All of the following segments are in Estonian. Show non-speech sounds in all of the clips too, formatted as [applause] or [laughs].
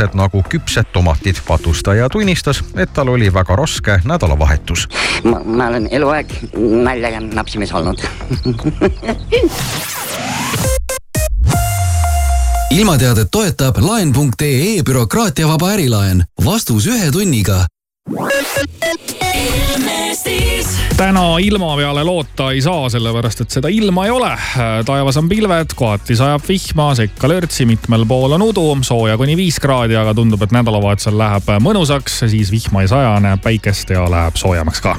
tunnused nagu küpsed tomatid. patustaja tunnistas, et tal oli väga raske nädalavahetus. ma olen eluaeg naljaga napsimees olnud [laughs] ilmateadet toetab laen.ee bürokraatiavaba ärilaen. vastus ühe tunniga täna ilma peale loota ei saa, sellepärast et seda ilma ei ole. taevas on pilved, kohati sajab vihma, sekka lörtsi, mitmel pool on udu, sooja kuni viis kraadi, aga tundub, et nädalavahetusel läheb mõnusaks, siis vihma ei saja, näeb päikest ja läheb soojemaks ka.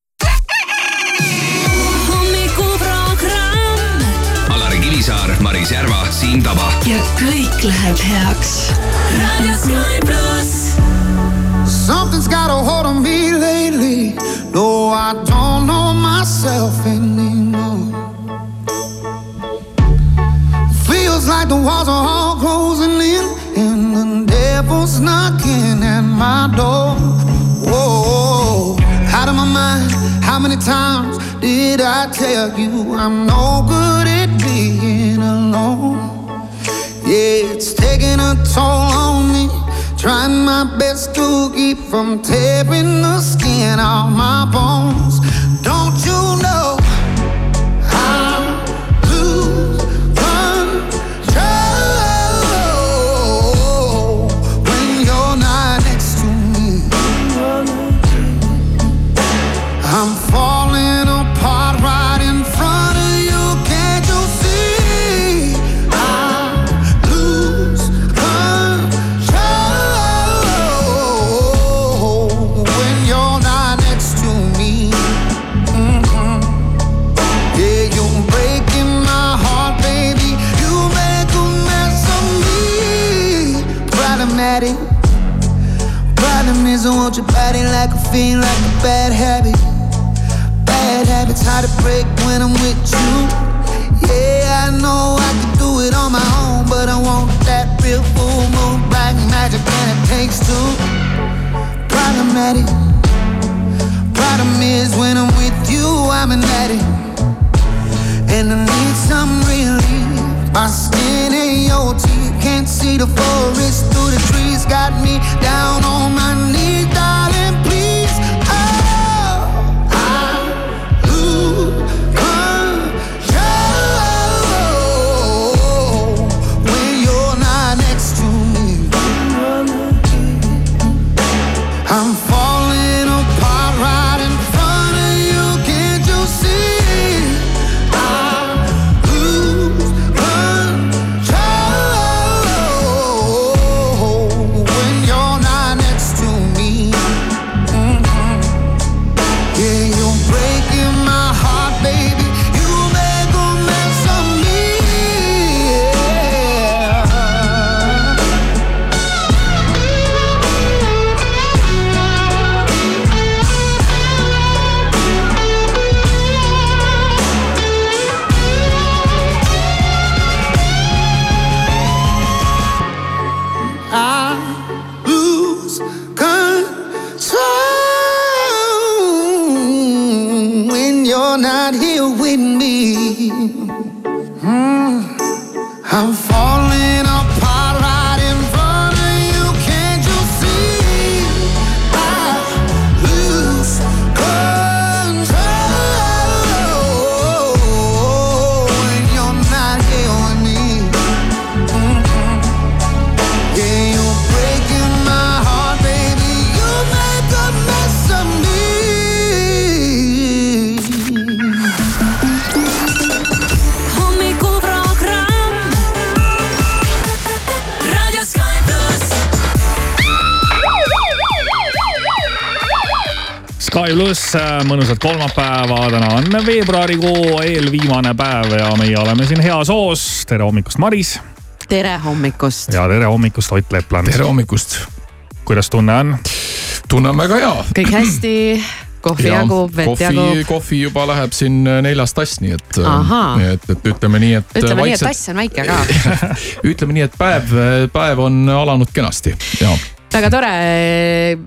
Maris Järva, Siim Taba. ja kõik läheb heaks. raadio Sky pluss. Something's got a hold on me lately. No, I don't know myself anymore. Feels like the walls are all closing in, and the devil's knocking at my door. Whoa, out of my mind. How many times did I tell you I'm no good at being alone? Yeah, it's taking a toll on me. Trying my best to keep from tearing the skin off my bones. Don't you know? Body like a bad habit. Bad habits hard to break when I'm with you. Yeah, I know I can do it on my own, but I want that real full moon, black magic, and it takes two. Problematic. Problem is when I'm with you, I'm an addict, and I need some relief. My skin teeth, can't see the forest through the trees. Got me down on my knees, darling. Kolmapäeva, täna on veebruarikuu eelviimane päev ja meie oleme siin heas hoos. tere hommikust, Maris. tere hommikust. ja tere hommikust, Ott Lepland. tere hommikust. kuidas tunne on? tunne on väga hea. kõik hästi, kohvi jagub, vett kohvi jagub., kohvi juba läheb siin neljas tass, nii et, Ahaa. et, et ütleme nii, et. ütleme nii, et tass on väike ka. [laughs] ütleme nii, et päev, päev on alanud kenasti ja väga tore,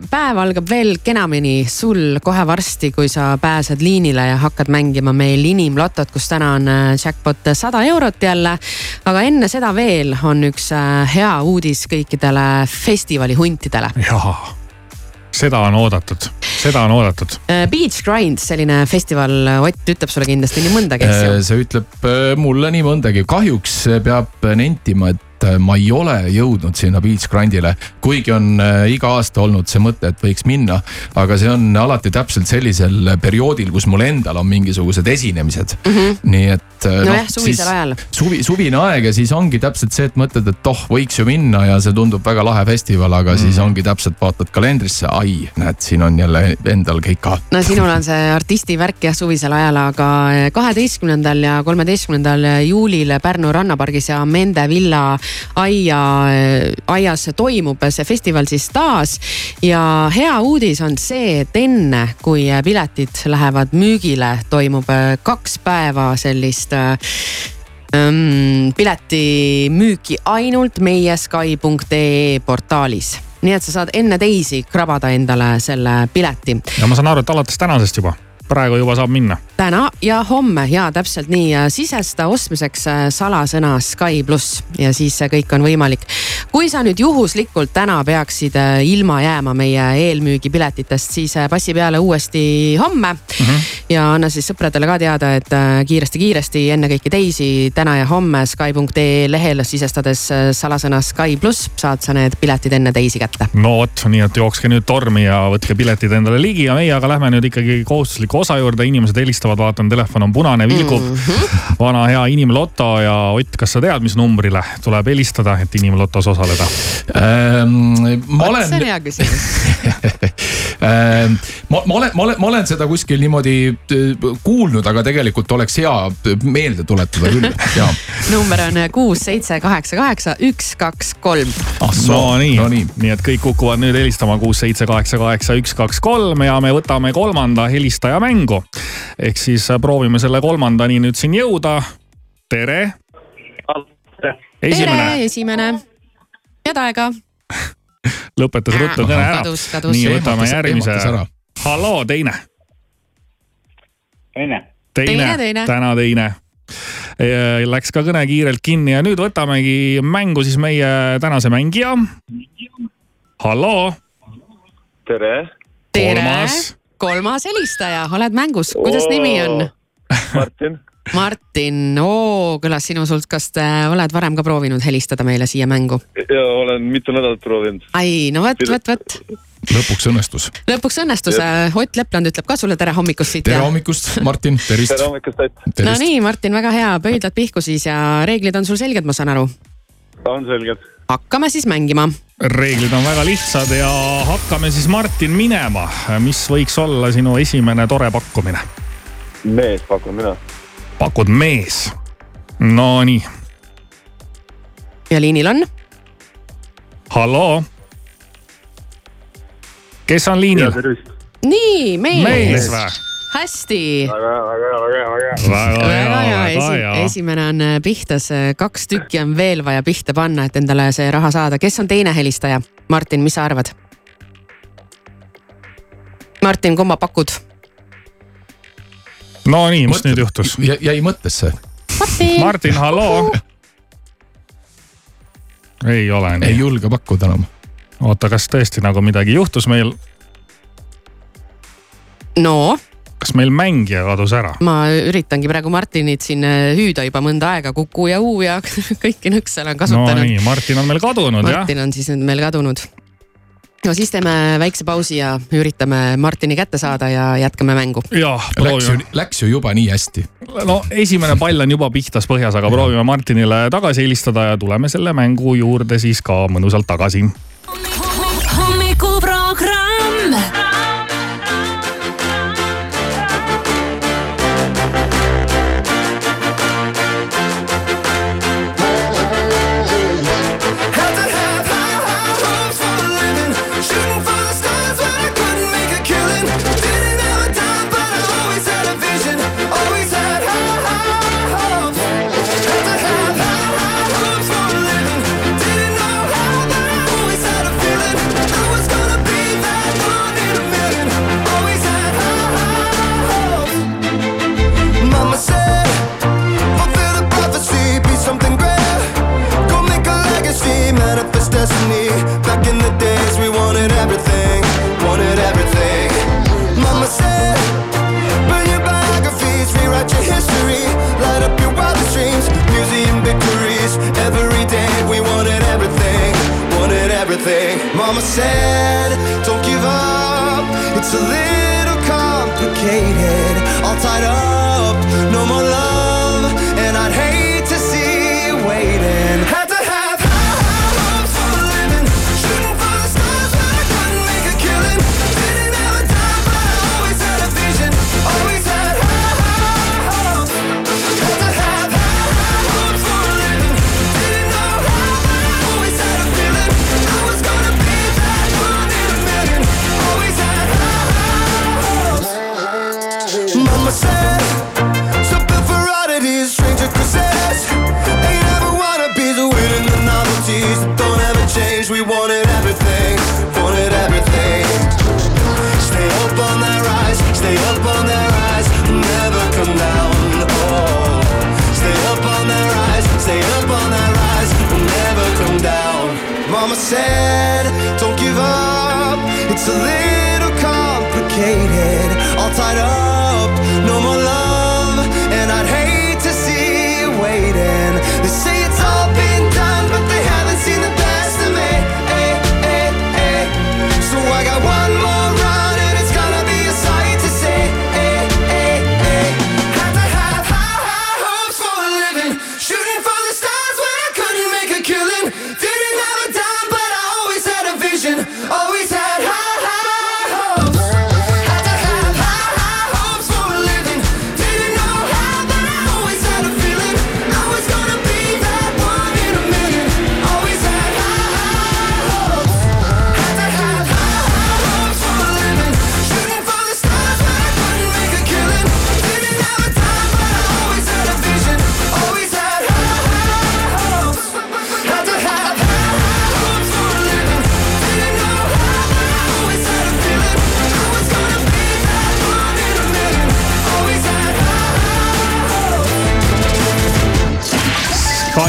päev algab veel kenamini sul kohe varsti, kui sa pääsed liinile ja hakkad mängima meil inimlotot, kus täna on äh, jackpot sada eurot jälle. aga enne seda veel on üks äh, hea uudis kõikidele festivali huntidele. jaa, seda on oodatud, seda on oodatud. Beach Grind, selline festival, Ott ütleb sulle kindlasti nii mõndagi, eks ju. see ütleb äh, mulle nii mõndagi, kahjuks peab nentima, et äh, ma ei ole jõudnud sinna Beach Grandile, kuigi on äh, iga aasta olnud see mõte, et võiks minna. aga see on alati täpselt sellisel perioodil, kus mul endal on mingisugused esinemised mm. -hmm. nii et. nojah, suvisel ajal. suvi, suvine aeg ja siis ongi täpselt see, et mõtled, et oh, võiks ju minna ja see tundub väga lahe festival, aga mm. siis ongi täpselt vaatad kalendrisse, ai, näed, siin on jälle endal kõik ka. no sinul on see artisti värk jah suvisel ajal, aga kaheteistkümnendal ja kolmeteistkümnendal juulil Pärnu rannapargis ja Mende villa aia, aias toimub see festival siis taas. ja hea uudis on see, et enne kui piletid lähevad müügile, toimub kaks päeva sellist ähm, piletimüüki ainult meie Sky.ee portaalis. Nii et sa saad enne teisi krabada endale selle pileti. Ja ma saan aru, et alates tänasest juba, praegu juba saab minna. täna ja homme ja täpselt nii, sisesta ostmiseks äh, salasõna Sky pluss ja siis see kõik on võimalik. kui sa nüüd juhuslikult täna peaksid äh, ilma jääma meie eelmüügipiletitest, siis äh, passi peale uuesti homme mm. -hmm. ja anna siis sõpradele ka teada, et kiiresti-kiiresti enne kõiki teisi täna ja homme Sky.ee lehel sisestades salasõna Sky pluss saad sa need piletid enne teisi kätte. no vot, nii et jookske nüüd tormi ja võtke piletid endale ligi ja meie aga lähme nüüd ikkagi kohustusliku osa juurde, inimesed helistavad, vaatan, telefon on punane, vilgub mm. [laughs] -hmm. vana hea inimloto ja Ott, kas sa tead, mis numbrile tuleb helistada, et inimlotos osaleda? Ähm, ma olen see on hea küsimus. [laughs] Ähm, ma, ma olen, ma olen, ma olen seda kuskil niimoodi äh, kuulnud, aga tegelikult oleks hea meelde tuletada küll, ja. number on kuus, seitse, kaheksa, kaheksa, üks, kaks, kolm. no nii no, nii. nii et kõik kukuvad nüüd helistama kuus, seitse, kaheksa, kaheksa, üks, kaks, kolm ja me võtame kolmanda helistaja mängu. ehk siis proovime selle kolmandani nüüd siin jõuda. tere. esimene, tere, esimene. head aega. [laughs] lõpetas ruttu kõne ära nii, võtame järgmise halloo, teine. teine. Teine, teine. täna teine. Läks ka kõne kiirelt kinni ja nüüd võtamegi mängu siis meie tänase mängija. halloo, tere. tere kolmas, kolmas helistaja, oled mängus, kuidas nimi on? Martin. Martin, oo, kõlas sinu suust, kas te oled varem ka proovinud helistada meile siia mängu? ja olen mitu nädalat proovinud. ai, no vot, vot, vot. lõpuks õnnestus. lõpuks õnnestus, Ott Lepland ütleb ka sulle tere hommikust siit. tere hommikust, Martin, tervist. tere hommikust, Ott. no nii, Martin, väga hea, pöidlad pihku siis ja reeglid on sul selged, ma saan aru. on selged. Hakkame siis mängima. reeglid on väga lihtsad ja hakkame siis Martin minema. mis võiks olla sinu esimene tore pakkumine? mees pakun mina. pakud mees. Nonii, ja liinil on halloo. kes on liinil? nii, mees, mees või? hästi. väga hea, väga hea, väga hea, väga hea. väga hea, väga hea, esimene on äh, pihtas, kaks tükki on veel vaja pihta panna, et endale see raha saada, kes on teine helistaja? Martin, mis sa arvad? Martin, kumma pakud? Nonii, mis nüüd juhtus? jäi mõttesse. Martin. Martin, halloo. ei ole ei nii. julge pakkuda enam. oota, kas tõesti nagu midagi juhtus meil, no kas meil mängija kadus ära? ma üritangi praegu Martinit siin äh, hüüda juba mõnda aega, Kuku ja Uu ja [laughs] kõiki nõkse olen kasutanud Nonii, Martin on meil kadunud jah? Martin on siis nüüd meil kadunud. no siis teeme väikse pausi ja üritame Martini kätte saada ja jätkame mängu. jah, Läks ju proovime., läks ju juba nii hästi. no esimene pall on juba pihtas põhjas, aga proovime Martinile tagasi helistada ja tuleme selle mängu juurde siis ka mõnusalt tagasi. Mama said, don't give up. It's a little complicated. All tied up, no more love. Said, don't give up. It's a little complicated, all tied up,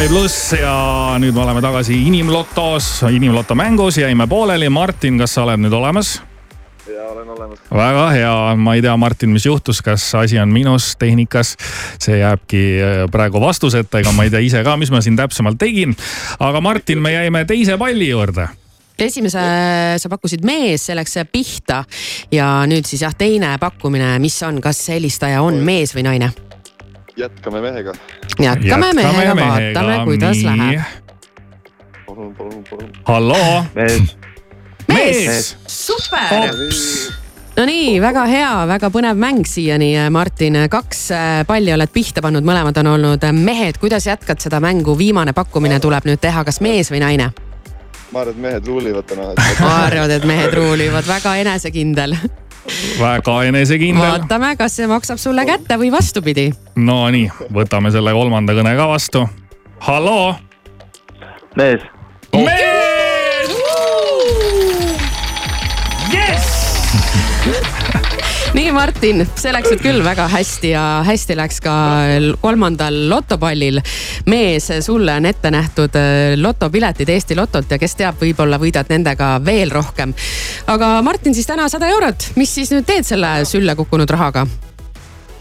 Sky pluss ja nüüd me oleme tagasi Inimlotos, Inimloto mängus, jäime pooleli. Martin, kas sa oled nüüd olemas? ja olen olemas. väga hea, ma ei tea, Martin, mis juhtus, kas asi on minus tehnikas, see jääbki äh, praegu vastuseta, ega ma ei tea ise ka, mis ma siin täpsemalt tegin. aga Martin, me jäime teise palli juurde esimese sa pakkusid mees, see läks pihta ja nüüd siis jah, teine pakkumine, mis on, kas helistaja on mees või naine? Jätkame mehega. jätkame mehega, vaatame, kuidas nii. läheb. palun, palun, palun. halloo. mees. mees, super. Nonii, väga hea, väga põnev mäng siiani, Martin, kaks äh, palli oled pihta pannud, mõlemad on olnud mehed, kuidas jätkad seda mängu, viimane pakkumine tuleb nüüd teha, kas mees või naine? ma arvan, et mehed ruulivad täna. arvad, et mehed ruulivad, väga enesekindel. Väga enesekindel. vaatame, kas see maksab sulle kätte või vastupidi. Nonii, võtame selle kolmanda kõne ka vastu. halloo. mees. mees. Martin, see läks nüüd küll väga hästi ja hästi läks ka kolmandal lotopallil. mees, sulle on ette nähtud äh, lotopiletid Eesti Lotolt ja kes teab, võib-olla võidad nendega veel rohkem. aga Martin, siis täna sada eurot, mis siis nüüd teed selle sülle kukkunud rahaga?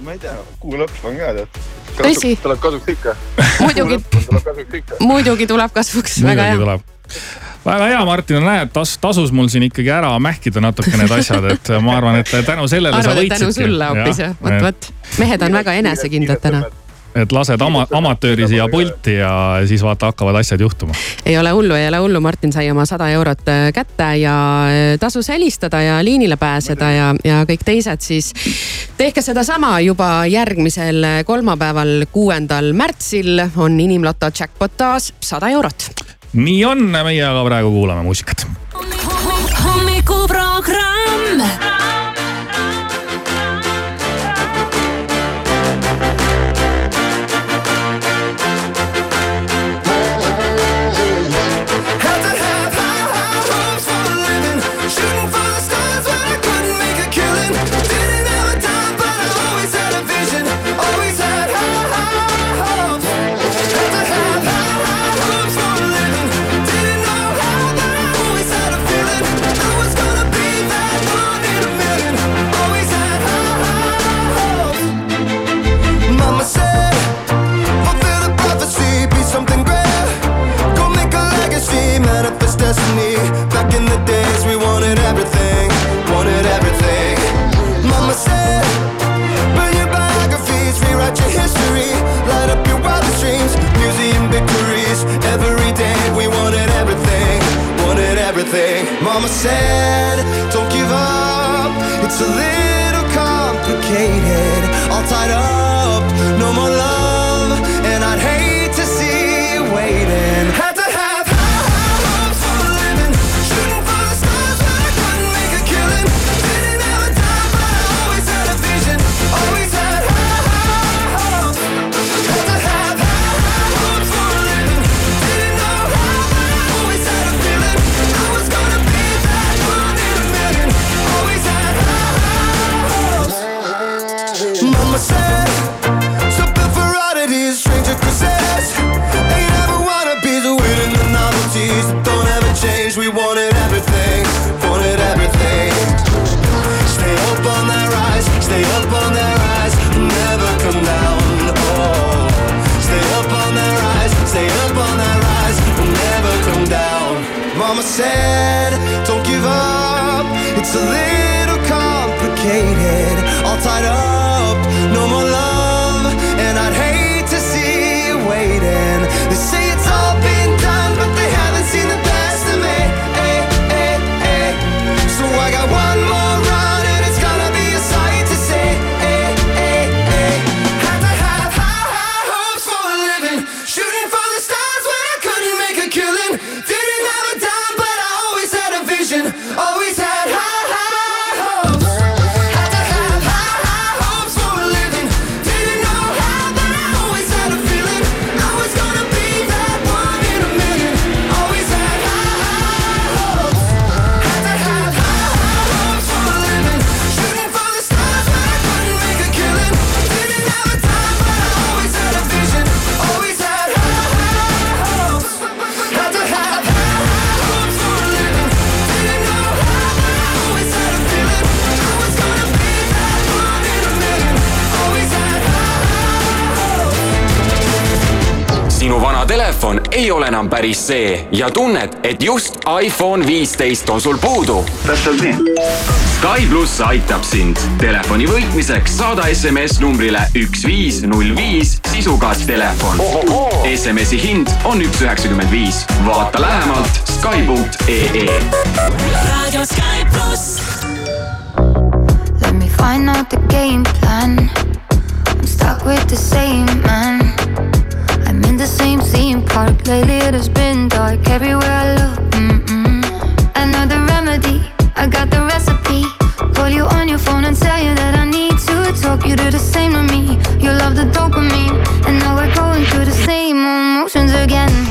ma ei tea, kuu lõpp on ka tead. Tõsi. tuleb kasuks ikka. Muidugi. kasuks muidugi tuleb kasvuks, väga hea. Väga hea, Martin, näed, tas-, tasus mul siin ikkagi ära mähkida natuke need asjad, et ma arvan, et tänu sellele sa arvad, et võitsidki. tänu sulle hoopis jah, vot, vot. mehed on väga enesekindlad täna. et lased ama-, amatööri siia pulti ja siis vaata, hakkavad asjad juhtuma. ei ole hullu, ei ole hullu, Martin sai oma sada eurot äh, kätte ja äh, tasus helistada ja liinile pääseda ja, ja kõik teised siis tehke sedasama juba järgmisel kolmapäeval, kuuendal märtsil on Inimloto jackpot taas sada eurot. Nii on, meie aga praegu kuulame muusikat. hommikuprogramm. Don't give up, it's a little complicated. All tied up. ei ole enam päris see ja tunned, et just iPhone viisteist on sul puudu? täpselt nii. Sky pluss aitab sind. Telefoni võitmiseks saada SMS numbrile üks viis null viis sisuga telefon. SMS-i hind on üks üheksakümmend viis. vaata lähemalt Sky.ee. raadio Sky pluss. Let me find out the game plan. I am stuck with the same man. the same theme park. Lately it has been dark everywhere I look. Mm-mm. I know the remedy, I got the recipe. Call you on your phone and tell you that I need to talk. You do the same to me. You love the dopamine, and now we're going through the same emotions again.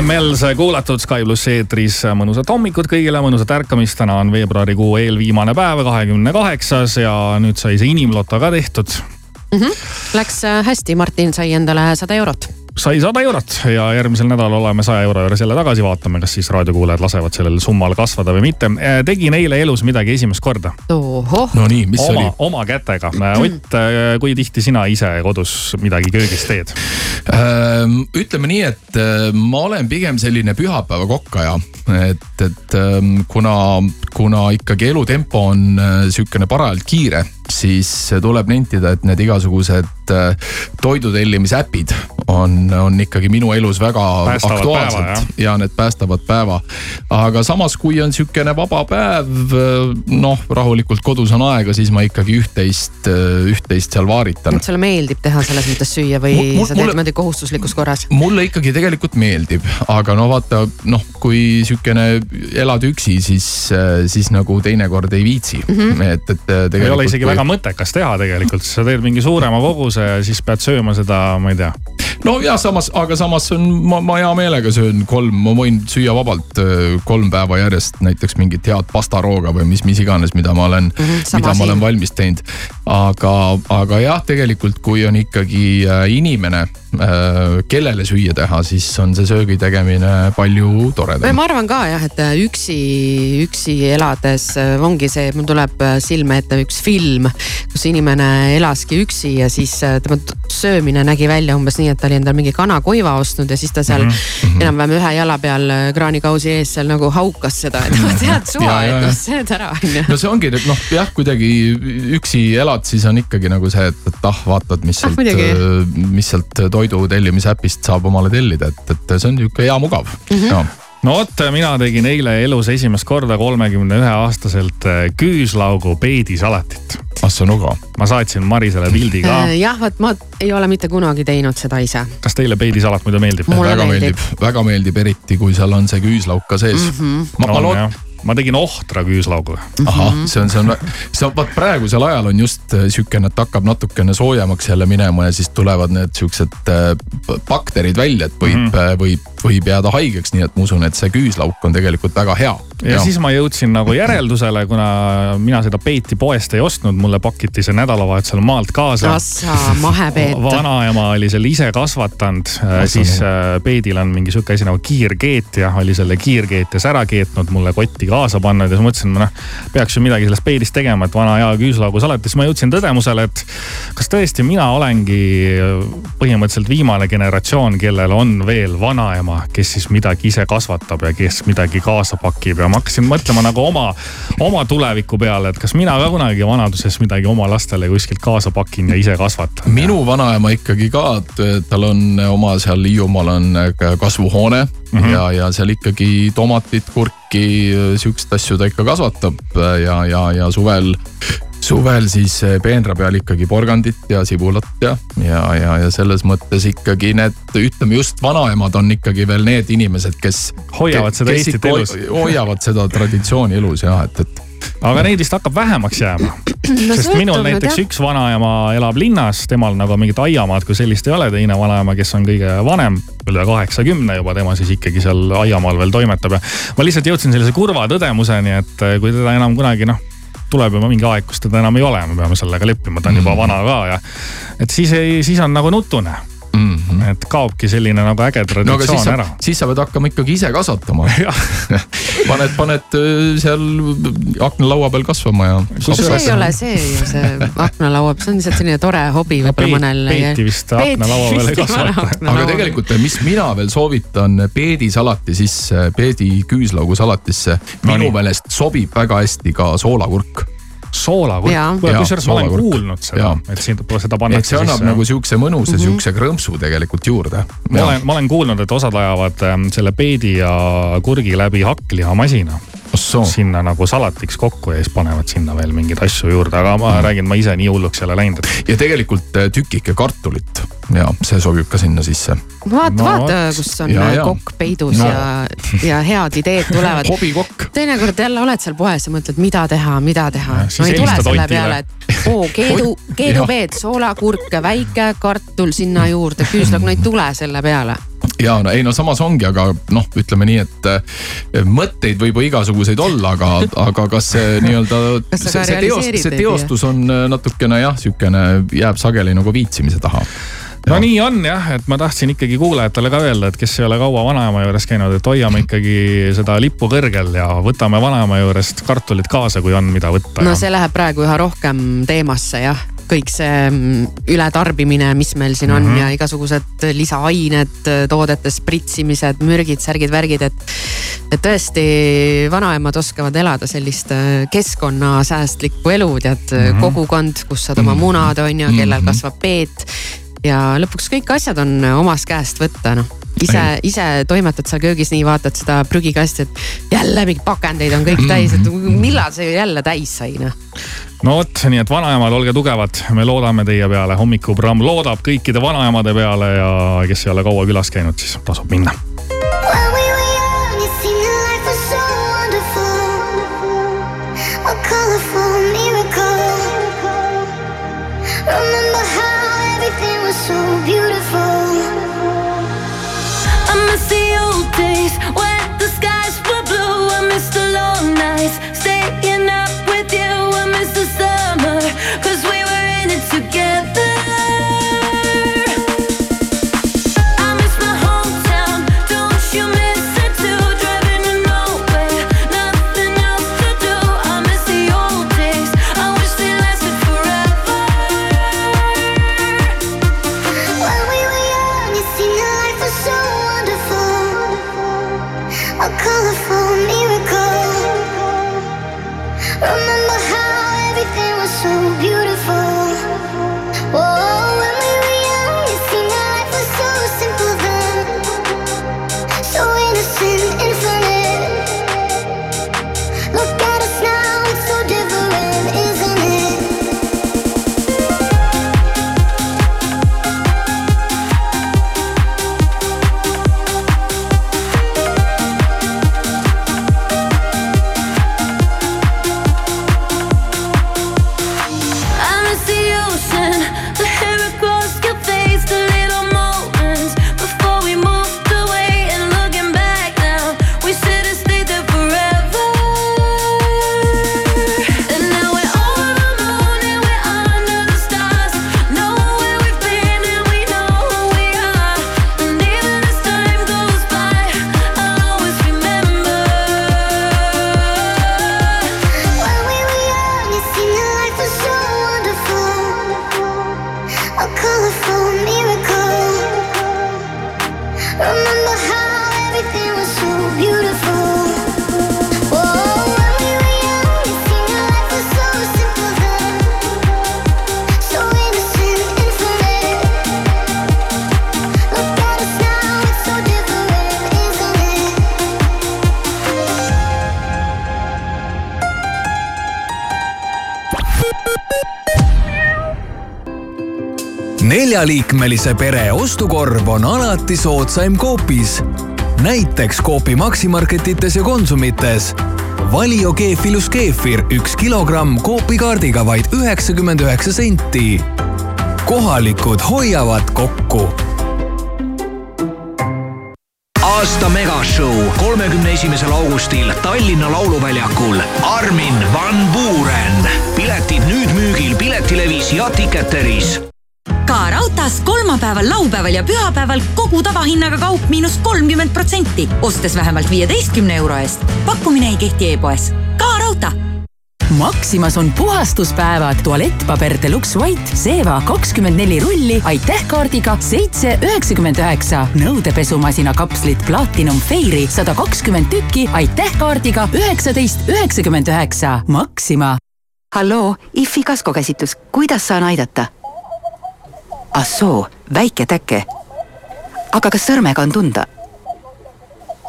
ML sai kuulatud, Sky pluss eetris mõnusat hommikut kõigile, mõnusat ärkamist. täna on veebruarikuu eelviimane päev, kahekümne kaheksas ja nüüd sai see inimloto ka tehtud mm. -hmm. Läks äh, hästi, Martin sai endale sada eurot sai sada eurot ja järgmisel nädalal oleme saja euro juures jälle tagasi, vaatame, kas siis raadiokuulajad lasevad sellel summal kasvada või mitte. tegin eile elus midagi esimest korda. no nii, mis oma, oli? oma kätega. Ott, kui tihti sina ise kodus midagi köögis teed? Ütleme nii, et äh, ma olen pigem selline pühapäeva kokkaja, et, et ähm, kuna, kuna ikkagi elutempo on äh, sihukene parajalt kiire, siis tuleb nentida, et need igasugused äh, toidu tellimise äpid on, on ikkagi minu elus väga Päästavad aktuaalsed päeva, ja need päästavad päeva. aga samas, kui on sihukene vaba päev, noh rahulikult kodus on aega, siis ma ikkagi üht-teist, üht-teist seal vaaritan. et sulle meeldib teha selles mõttes süüa või Mul- sa teed niimoodi kohustuslikus korras? mulle ikkagi tegelikult meeldib, aga no vaata, noh, kui sihukene elad üksi, siis, siis nagu teinekord ei viitsi mm. -hmm. et, et tegelikult. ei ole isegi kui... väga mõttekas teha tegelikult, sa teed mingi suurema koguse ja siis pead sööma seda, ma ei tea. no ja samas, aga samas on, ma, ma hea meelega söön kolm, ma võin süüa vabalt öö, kolm päeva järjest näiteks mingit head pastarooga või mis, mis iganes, mida ma olen mm, sama mida ma siin. olen valmis teinud. Aga, aga jah, tegelikult kui on ikkagi äh, inimene, kellele süüa teha, siis on see söögi tegemine palju toredam. ma arvan ka jah, et äh, üksi, üksi elades äh, ongi see, mul tuleb äh, silme ette üks film, kus inimene elaski üksi ja siis äh, tema söömine nägi välja umbes nii, et ta oli endale mingi kanakoiva ostnud ja siis ta seal mm Mhm. -hmm. enam-vähem ühe jala peal äh, kraanikausi ees seal nagu haukas seda, et [laughs] tead suva, Ja, ja, et noh, sööd ära onju. no see ongi et noh, jah, kuidagi üksi elad, siis on ikkagi nagu see, et, et ah, vaatad, mis Ah, sealt muidugi. mis sealt toidu tellimise äpist saab omale tellida, et, et see on nihuke hea mugav mm. -hmm. no vot, mina tegin eile elus esimest korda kolmekümne ühe aastaselt äh, küüslaugu peedisalatit. ah sa nuga. ma saatsin Marisele pildi ka. Äh, jah, vot ma ei ole mitte kunagi teinud seda ise. kas teile peidisalat muidu meeldib? Mulle väga meeldib. meeldib, väga meeldib, eriti kui seal on see küüslauk ka sees mm. Mhm. -hmm. ma, ma On, loodan. Ma tegin ohtra küüslauguga. ahah, see on, see on, see on, vaat praegusel ajal on just äh, sihukene, et hakkab natukene soojemaks jälle minema ja siis tulevad need siuksed äh, bakterid välja, et võib mm, -hmm. võib, võib jääda haigeks, nii et ma usun, et see küüslauk on tegelikult väga hea. ja siis ma jõudsin nagu järeldusele, kuna mina seda peeti poest ei ostnud, mulle pakiti see nädalavahetusel maalt kaasa. Assa, mahepeet. [laughs] vanaema oli selle ise kasvatanud, siis äh, peedil on mingi sihuke asi nagu kiirkeetja, oli selle kiirkeetjas ära keetnud, mulle kotti kaasa pannud ja siis mõtlesin, ma noh, peaks ju midagi sellest peedist tegema, et vana hea küüslaugu salat. siis ma jõudsin tõdemusele, et kas tõesti mina olengi põhimõtteliselt viimane generatsioon, kellel on veel vanaema, kes siis midagi ise kasvatab ja kes midagi kaasa pakib ja ma hakkasin mõtlema nagu oma, oma tuleviku peale, et kas mina ka kunagi vanaduses midagi oma lastele kuskilt kaasa pakin ja ise kasvatan. minu vanaema ikkagi ka, et tal on oma seal Hiiumaal on ka kasvuhoone mm. -hmm. ja, ja seal ikkagi tomatit, kurki, siukseid asju ta ikka kasvatab ja, ja, ja suvel suvel siis peenra peal ikkagi porgandit ja sibulat ja, ja, ja, ja selles mõttes ikkagi need, ütleme just vanaemad on ikkagi veel need inimesed, kes. Hoiavad seda kes Eestit elus. hoiavad seda traditsiooni elus jah, et, et aga neid vist hakkab vähemaks jääma [clears throat] No sest minul näiteks tead. üks vanaema elab linnas, temal nagu mingit aiamaad kui sellist ei ole, teine vanaema, kes on kõige vanem, üle kaheksakümne juba, tema siis ikkagi seal aiamaal veel toimetab ja. ma lihtsalt jõudsin sellise kurva tõdemuseni, et eh, kui teda enam kunagi noh, tuleb juba mingi aeg, kus teda enam ei ole, me peame sellega leppima, ta on juba vana ka ja. et siis ei, siis on nagu nutune mm. -hmm. et kaobki selline nagu äge no aga traditsioon siis sa ära, siis sa pead hakkama ikkagi ise kasvatama [laughs] paned, paned öö, seal aknalaua peal kasvama ja. see ei ole see ju see [laughs] aknalaua, see on lihtsalt selline tore hobi võib-olla mõnel. peeti vist aknalaua peal ei kasvata. aga tegelikult, mis mina veel soovitan peedisalati sisse, peedi küüslaugu salatisse, minu meelest sobib väga hästi ka soolakurk soolakurk, Jaa. kusjuures ma olen kuulnud seda et siin seda pannakse see annab sisse. nagu siukse mõnusa mm -hmm. siukse krõmpsu tegelikult juurde. ma olen, ma olen kuulnud, et osad ajavad ähm, selle peedi ja kurgi läbi hakklihamasina sinna nagu salatiks kokku ja siis panevad sinna veel mingeid asju juurde, aga ma räägin, ma ise nii hulluks ei ole läinud, et ja tegelikult äh, tükike kartulit ja see sobib ka sinna sisse. vaata No vaata kus on Ja, ja. kokk peidus No. ja, ja head ideed tulevad. [laughs] hobikokk. teinekord jälle oled seal poes ja mõtled, mida teha, mida teha. [laughs] no ei tule selle peale, et oo keedu, keedupeed, soolakurk, väike kartul sinna juurde, küüslaugu, no ei tule selle peale. Ja no ei no samas ongi, aga noh, ütleme nii, et äh, mõtteid võib ju igasuguseid olla, aga, aga kas see [laughs] nii-öelda, see, see teost, see teostus on äh, natukene jah, sihukene jääb sageli nagu viitsimise taha. no nii on jah, et ma tahtsin ikkagi kuulajatele ka öelda, et kes ei ole kaua vanaema juures käinud, et hoiame ikkagi seda lippu kõrgel ja võtame vanaema juurest kartulid kaasa, kui on, mida võtta. no see läheb praegu üha rohkem teemasse jah, kõik see mm, ületarbimine, mis meil siin on mm Mhm. -hmm. ja igasugused lisaained, toodete spritsimised, mürgid, särgid, värgid, et. et tõesti vanaemad oskavad elada sellist äh, keskkonnasäästlikku elu, tead mm, Mhm. -hmm. kogukond, kus saad oma munad on ju, kellel Mhm. kasvab peet. ja lõpuks kõik asjad on omast käest võtta noh ise, ise toimetad seal köögis nii, vaatad seda prügikasti, et jälle mingeid pakendeid on kõik täis, et millal see jälle täis sai noh. no vot, nii et vanaemad, olge tugevad, me loodame teie peale, hommikuprogramm loodab kõikide vanaemade peale ja kes ei ole kaua külas käinud, siis tasub minna. Neljaliikmelise pere ostukorv on alati soodsaim Coopis. näiteks Coopi Maximarketites ja Konsumites. Valio keefilus keefir üks kilogramm Coopi kaardiga vaid üheksakümmend üheksa senti. kohalikud hoiavad kokku aasta megashow kolmekümne esimesel augustil Tallinna Lauluväljakul Armin van Buuren. piletid nüüd müügil Piletilevis ja Ticketeris kolmapäeval, laupäeval ja pühapäeval kogu tavahinnaga kaup miinus kolmkümmend protsenti, ostes vähemalt viieteistkümne euro eest. pakkumine ei kehti e-poes. ka raudtee. Maximas on puhastuspäevad, tualettpaber Deluxe White, Seva kakskümmend neli rulli, aitäh kaardiga seitse üheksakümmend üheksa. nõudepesumasina kapslid Platinum Fairy sada kakskümmend tükki, aitäh kaardiga üheksateist üheksakümmend üheksa. Maxima. halloo, IFI kaskokäsitlus, kuidas saan aidata? ah soo, väike täke. aga kas sõrmega on tunda?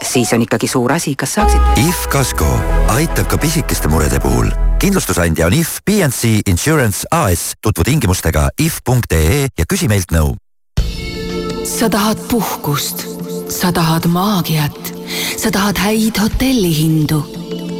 siis on ikkagi suur asi, kas saaksid? IF Kasko aitab ka pisikeste murede puhul. kindlustusandja on IF PNC Insurance AS. tutvu tingimustega if.ee ja küsi meilt nõu sa tahad puhkust, sa tahad maagiat, sa tahad häid hotellihindu.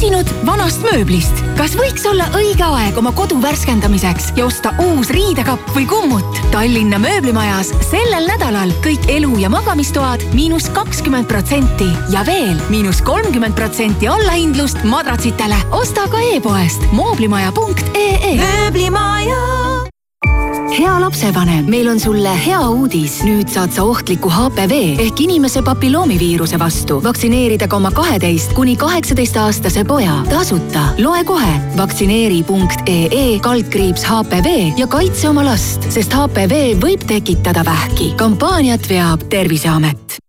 väsinud vanast mööblist? kas võiks olla õige aeg oma kodu värskendamiseks ja osta uus riidekapp või kummut? Tallinna mööblimajas sellel nädalal kõik elu- ja magamistoad miinus kakskümmend protsenti ja veel miinus kolmkümmend protsenti allahindlust madratsitele. osta ka e-poest mooblimaja.ee. mööblimaja hea lapsevanem, meil on sulle hea uudis. nüüd saad sa ohtliku HPV ehk inimese papilloomiviiruse vastu vaktsineerida ka oma kaheteist kuni kaheksateist aastase poja tasuta. loe kohe vaktsineeri.ee kaldkriips HPV ja kaitse oma last, sest HPV võib tekitada vähki. kampaaniat veab Terviseamet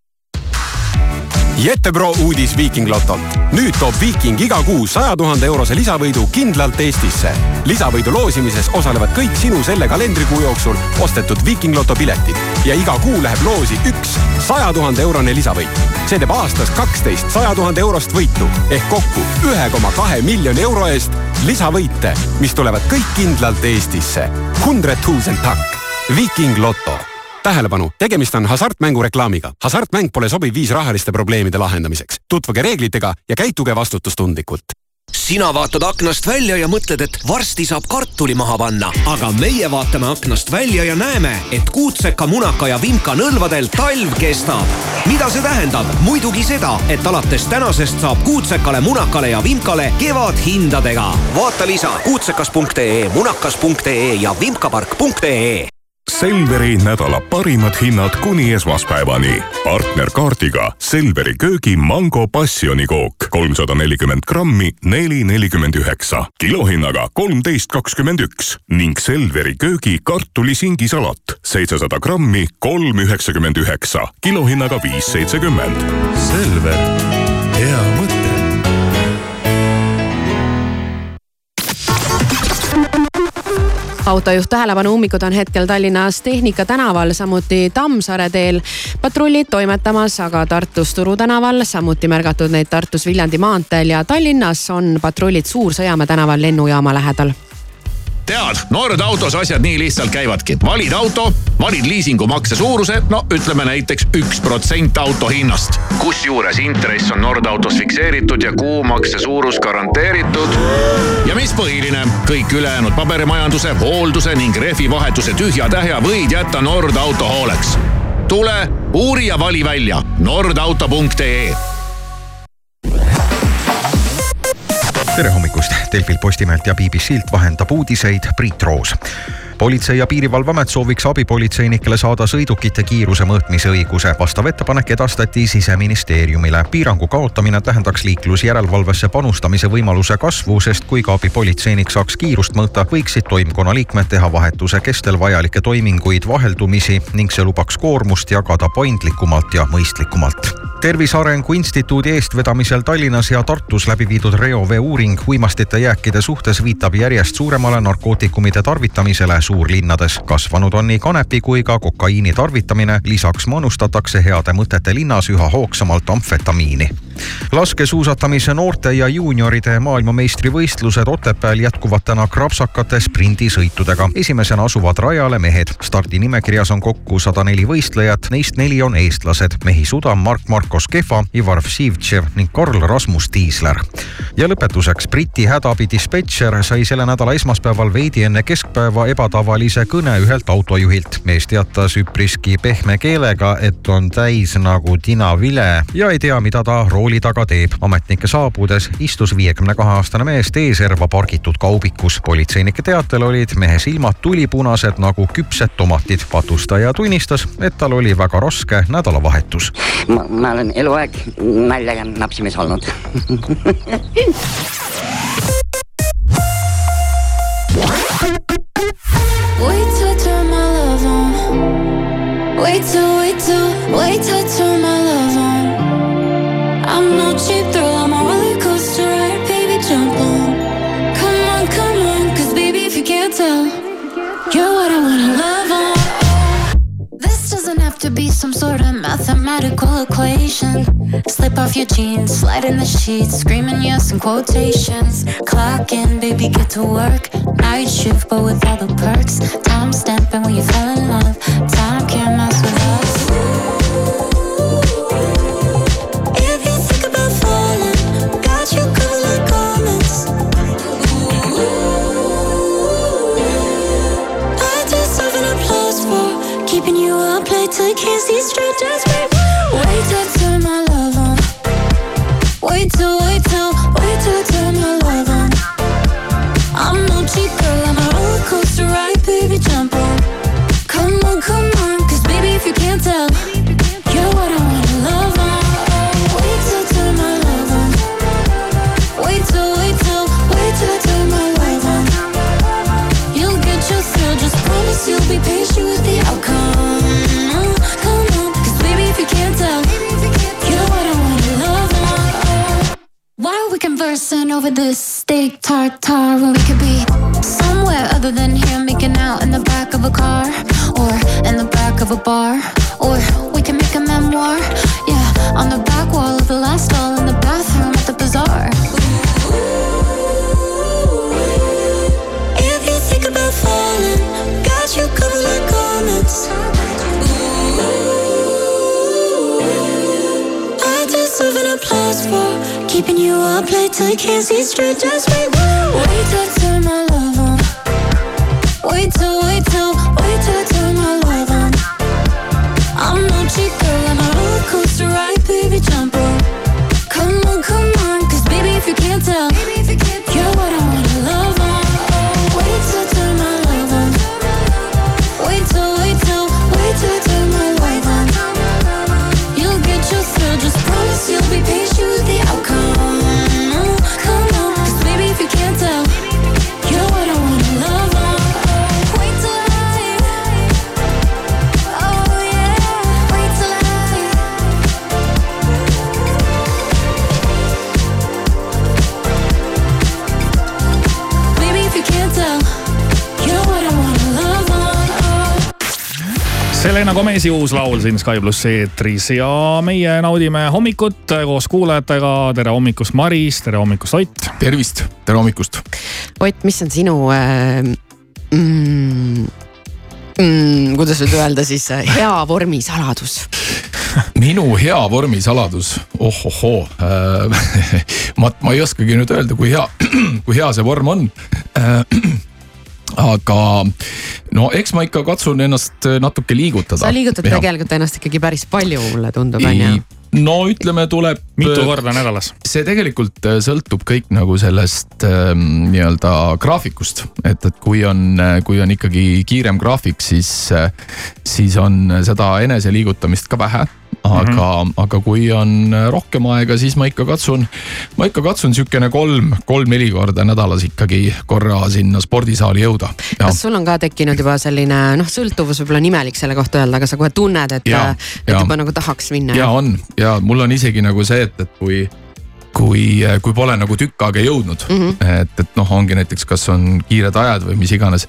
Jetebro uudis Viiking Lotolt. nüüd toob Viiking iga kuu saja tuhande eurose lisavõidu kindlalt Eestisse. lisavõidu loosimises osalevad kõik sinu selle kalendrikuu jooksul ostetud Viiking Loto piletid ja iga kuu läheb loosi üks saja tuhande eurone lisavõit. see teeb aastas kaksteist saja tuhande eurost võitu ehk kokku ühe koma kahe miljoni euro eest lisavõite, mis tulevad kõik kindlalt Eestisse. Hundred tusen takk. Viiking Loto tähelepanu, tegemist on hasartmängureklaamiga. hasartmäng pole sobiv viis rahaliste probleemide lahendamiseks. tutvuge reeglitega ja käituge vastutustundlikult. sina vaatad aknast välja ja mõtled, et varsti saab kartuli maha panna, aga meie vaatame aknast välja ja näeme, et kuutseka, munaka ja vimka nõlvadel talv kestab. mida see tähendab? muidugi seda, et alates tänasest saab kuutsekale, munakale ja vimkale kevadhindadega. vaata lisa kuutsekas.ee, munakas.ee ja vimkapark.ee Selveri nädala parimad hinnad kuni esmaspäevani. partnerkaardiga Selveri köögi mango passionikook kolmsada nelikümmend grammi, neli nelikümmend üheksa, kilohinnaga kolmteist kakskümmend üks. Ning Selveri köögi kartulisingisalat. seitsesada grammi, kolm üheksakümmend üheksa, kilohinnaga viis seitsekümmend. Selver, hea autojuht tähelepanu, ummikud on hetkel Tallinnas Tehnika tänaval, samuti Tammsaare teel. patrullid toimetamas aga Tartus Turu tänaval, samuti märgatud neid Tartus Viljandi maanteel ja Tallinnas on patrullid Suur-Sõjamäe tänaval lennujaama lähedal tead, Nord autos asjad nii lihtsalt käivadki. valid auto, valid liisingumakse suuruse, no ütleme näiteks üks protsent auto hinnast. kusjuures intress on Nord autos fikseeritud ja kuumakse suurus garanteeritud. ja mis põhiline, kõik ülejäänud paberimajanduse, hoolduse ning rehvivahetuse tühja-tähja võid jätta Nord auto hooleks. tule, uuri ja vali välja nordauto.ee tere hommikust, Delfilt, Postimehelt ja BBC-lt vahendab uudiseid Priit Roos politsei- ja piirivalveamet sooviks abipolitseinikele saada sõidukite kiiruse mõõtmise õiguse. vastav ettepanek edastati siseministeeriumile. piirangu kaotamine tähendaks liiklusjärelevalvesse panustamise võimaluse kasvu, sest kui ka abipolitseinik saaks kiirust mõõta, võiksid toimkonna liikmed teha vahetuse kestel vajalikke toiminguid vaheldumisi ning see lubaks koormust jagada paindlikumalt ja mõistlikumalt tervise Arengu Instituudi eestvedamisel Tallinnas ja Tartus läbi viidud reovee uuring uimastite jääkide suhtes viitab järjest suuremale narkootikumide tarvitamisele suurlinnades. kasvanud on nii kanepi kui ka kokaiini tarvitamine, lisaks manustatakse heade mõtete linnas üha hoogsamalt amfetamiini. laskesuusatamise noorte ja juunioride maailmameistrivõistlused Otepääl jätkuvad täna krapsakate sprindisõitudega. esimesena asuvad rajale mehed. stardinimekirjas on kokku sada neli võistlejat, neist neli on eestlased. mehi suda Mark Markos Kefa, Ivar Vsivtšev ning Karl Rasmus Tiisler. ja lõpetuseks Briti hädaabidispetšer sai selle nädala esmaspäeval veidi enne keskpäeva ebatavalise kõne ühelt autojuhilt. mees teatas üpriski pehme keelega, et on täis nagu tinavile ja ei tea, mida ta rooli taga teeb. ametnike saabudes istus viiekümne kahe aastane mees T-serva pargitud kaubikus. politseinike teatel olid mehe silmad tulipunased nagu küpsed tomatid. patustaja tunnistas, et tal oli väga raske nädalavahetus. ma, olen eluaeg nalja ja napsimees olnud [laughs] Wait till, wait till, wait till turn my love on. I'm no cheap thrill, I'm a roller coaster ride, baby, jump on. Come on, come on, cause baby, if you can't tell, you're what I wanna love on. This doesn't have to be some sort of mathematical equation. Slip off your jeans, slide in the sheets, screaming yes in quotations. Clock in, baby, get to work. Night shift, but with all the perks. Time stamping when you fell in love. Time to kiss these strangers. Wait wait, till my love on. Wait till, wait over this steak tartare when we could be somewhere other than here, making out in the back of a car or in the back of a bar? Keeping you up late till you can't see straight. Just wait, wait till Selena Gomez'i uus laul siin Sky plussi eetris ja meie naudime hommikut koos kuulajatega. tere hommikust, Maris, tere hommikust, Ott. tervist, tere hommikust. Ott, mis on sinu äh, mm, mm, kuidas nüüd öelda siis äh, hea vormi saladus? [laughs] minu hea vormi saladus, ohohoo äh, [laughs] ma, ma ei oskagi nüüd öelda, kui hea, [clears throat] kui hea see vorm on äh, [clears throat] aga no eks ma ikka katsun ennast natuke liigutada. sa liigutad Ja. tegelikult ennast ikkagi päris palju, mulle tundub, on ju. no ütleme, tuleb. Mitu korda nädalas? see tegelikult äh, sõltub kõik nagu sellest ähm, nii-öelda graafikust, et, et kui on, kui on ikkagi kiirem graafik, siis, siis on seda eneseliigutamist ka vähe aga mm, -hmm. aga kui on rohkem aega, siis ma ikka katsun, ma ikka katsun sihukene kolm, kolm-neli korda nädalas ikkagi korra sinna spordisaali jõuda. kas sul on ka tekkinud juba selline noh, sõltuvus võib-olla on imelik selle kohta öelda, aga sa kohe tunned, et, et ja. juba nagu tahaks minna? ja on ja mul on isegi nagu see, et, et kui kui, kui pole nagu tükk aega jõudnud mm. -hmm. et, et noh, ongi näiteks, kas on kiired ajad või mis iganes.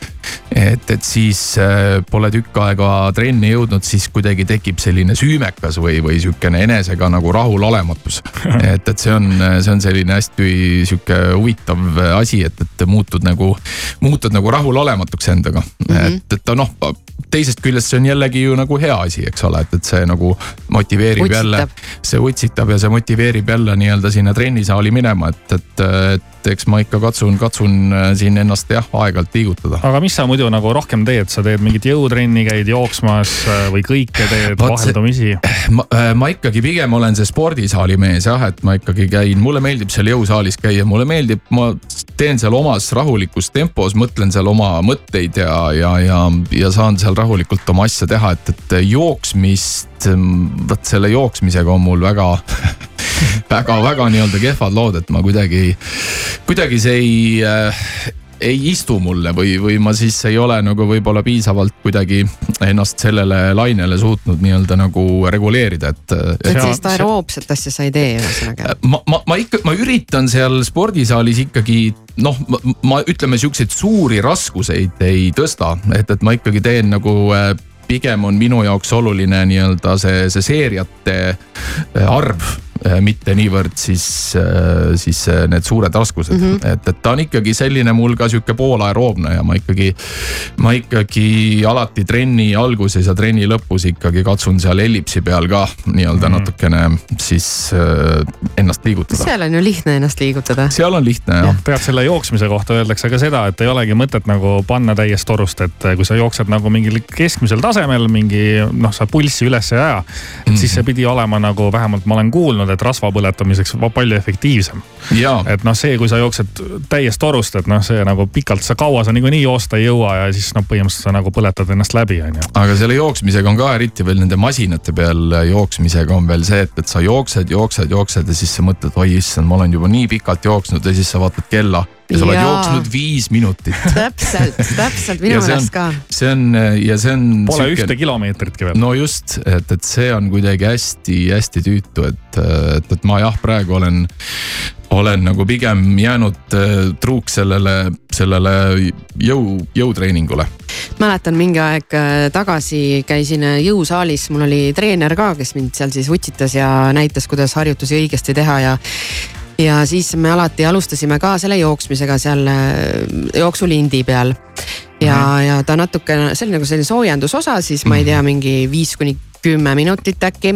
et, et siis äh, pole tükk aega trenni jõudnud, siis kuidagi tekib selline süümekas või, või sihukene enesega nagu rahulolematus. [laughs] et, et see on, see on selline hästi sihuke huvitav asi, et, et muutud nagu, muutud nagu rahulolematuks endaga mm. -hmm. et, et noh, teisest küljest see on jällegi ju nagu hea asi, eks ole, et, et see nagu motiveerib Utsitab. jälle, see utsitab ja see motiveerib jälle nii-öelda sinna trennisaali minema, et, et, et eks ma ikka katsun, katsun äh, siin ennast jah, aeg-ajalt liigutada. aga mis sa muidu nagu rohkem teed, sa teed mingit jõutrenni, käid jooksmas äh, või kõike teed vaheldumisi? [clears throat] ma, äh, ma ikkagi pigem olen see spordisaali mees jah, et ma ikkagi käin, mulle meeldib seal jõusaalis käia, mulle meeldib, ma teen seal omas rahulikus tempos, mõtlen seal oma mõtteid ja, ja, ja, ja saan seal rahulikult oma asja teha, et, et jooksmist, vot selle jooksmisega on mul väga [laughs] [laughs] väga-väga nii-öelda kehvad lood, et ma kuidagi, kuidagi see ei äh, ei istu mulle või, või ma siis ei ole nagu võib-olla piisavalt kuidagi ennast sellele lainele suutnud nii-öelda nagu reguleerida, et. et sellist aeroobset asja sa ei tee ühesõnaga? ma, ma, ma ikka, ma üritan seal spordisaalis ikkagi noh, ma ütleme siukseid suuri raskuseid ei tõsta, et, et ma ikkagi teen nagu äh, pigem on minu jaoks oluline nii-öelda see, see seeriate äh, arv äh, mitte niivõrd siis, siis äh, need suured raskused mm, -hmm. et, et ta on ikkagi selline mul ka sihuke poolaeroobne ja ma ikkagi. ma ikkagi alati trenni alguses ja trenni lõpus ikkagi katsun seal ellipsi peal ka nii-öelda mm -hmm. natukene siis äh, ennast liigutada. seal on ju lihtne ennast liigutada. seal on lihtne jah ja.. tegelikult selle jooksmise kohta öeldakse ka seda, et ei olegi mõtet nagu panna täiest torust, et kui sa jooksed nagu mingil keskmisel tasemel mingi noh, sa pulssi üles ei aja. et mm -hmm. siis see pidi olema nagu vähemalt ma olen kuulnud, et rasva põletamiseks palju efektiivsem. et noh, see, kui sa jooksed täiest torust, et noh, see nagu pikalt sa kaua sa niikuinii joosta ei jõua ja siis noh, põhimõtteliselt sa nagu põletad ennast läbi, on ju. aga selle jooksmisega on ka eriti veel nende masinate peal jooksmisega on veel see, et, et sa jooksed, jooksed, jooksed ja siis sa mõtled, oi issand, ma olen juba nii pikalt jooksnud ja siis sa vaatad kella ja sa oled jooksnud viis minutit. täpselt, täpselt minu Ja see on- meelest ka. see on ja see on. Pole ühte kilomeetritki veel. no just, et, et see on kuidagi hästi-hästi tüütu, et, et, et ma jah, praegu olen, olen nagu pigem jäänud äh, truuks sellele, sellele jõu, jõutreeningule. mäletan mingi aeg äh, tagasi käisin äh, jõusaalis, mul oli treener ka, kes mind seal siis utsitas ja näitas, kuidas harjutusi õigesti teha ja ja siis me alati alustasime ka selle jooksmisega seal äh, jooksulindi peal. ja mm, -hmm. ja ta natukene, see oli nagu selline soojendusosa, siis ma ei tea, mingi viis kuni kümme minutit äkki.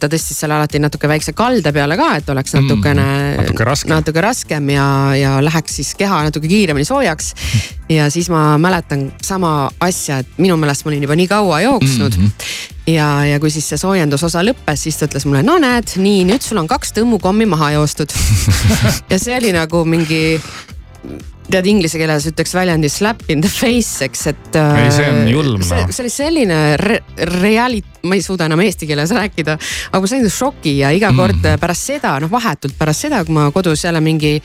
ta tõstis selle alati natuke väikse kalde peale ka, et oleks natukene Mhm. Natuke raskem. natuke raskem ja, ja läheks siis keha natuke kiiremini soojaks. ja siis ma mäletan sama asja, et minu meelest ma olin juba nii kaua jooksnud mm. -hmm. ja, ja kui siis see soojendusosa lõppes, siis ta ütles mulle, no näed, nii nüüd sul on kaks tõmmukommi maha joostud [laughs] ja see oli nagu mingi tead inglise keeles ütleks väljendi slap in the face, eks, et. Ei, see on julm, see, noh. see oli selline re realit-, ma ei suuda enam eesti keeles rääkida, aga ma sain šoki ja iga kord Mhm. pärast seda, noh vahetult pärast seda, kui ma kodus jälle mingi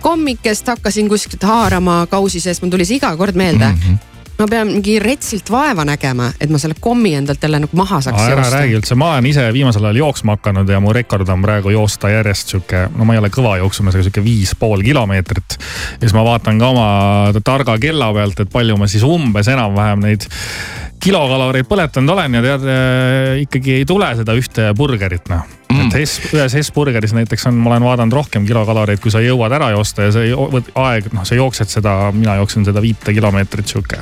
kommikest hakkasin kuskilt haarama kausi sees, mul tuli see iga kord meelde mm. Mhm. -hmm ma pean mingi retsilt vaeva nägema, et ma selle kommi endalt jälle nagu maha saaks ära joosta. räägi üldse, ma olen ise viimasel ajal jooksma hakanud ja mu rekord on praegu joosta järjest sihuke, no ma ei ole kõva jooksumees, aga sihuke viis pool kilomeetrit. ja siis ma vaatan ka oma targa kella pealt, et palju ma siis umbes enam-vähem neid kilokaloreid põletanud olen ja tead äh, ikkagi ei tule seda ühte burgerit noh mm. et S, ühes S-burgeris näiteks on, ma olen vaadanud rohkem kilokaloreid, kui sa jõuad ära joosta ja see aeg, noh, sa jooksed seda, mina jooksen seda viite kilomeetrit sihuke.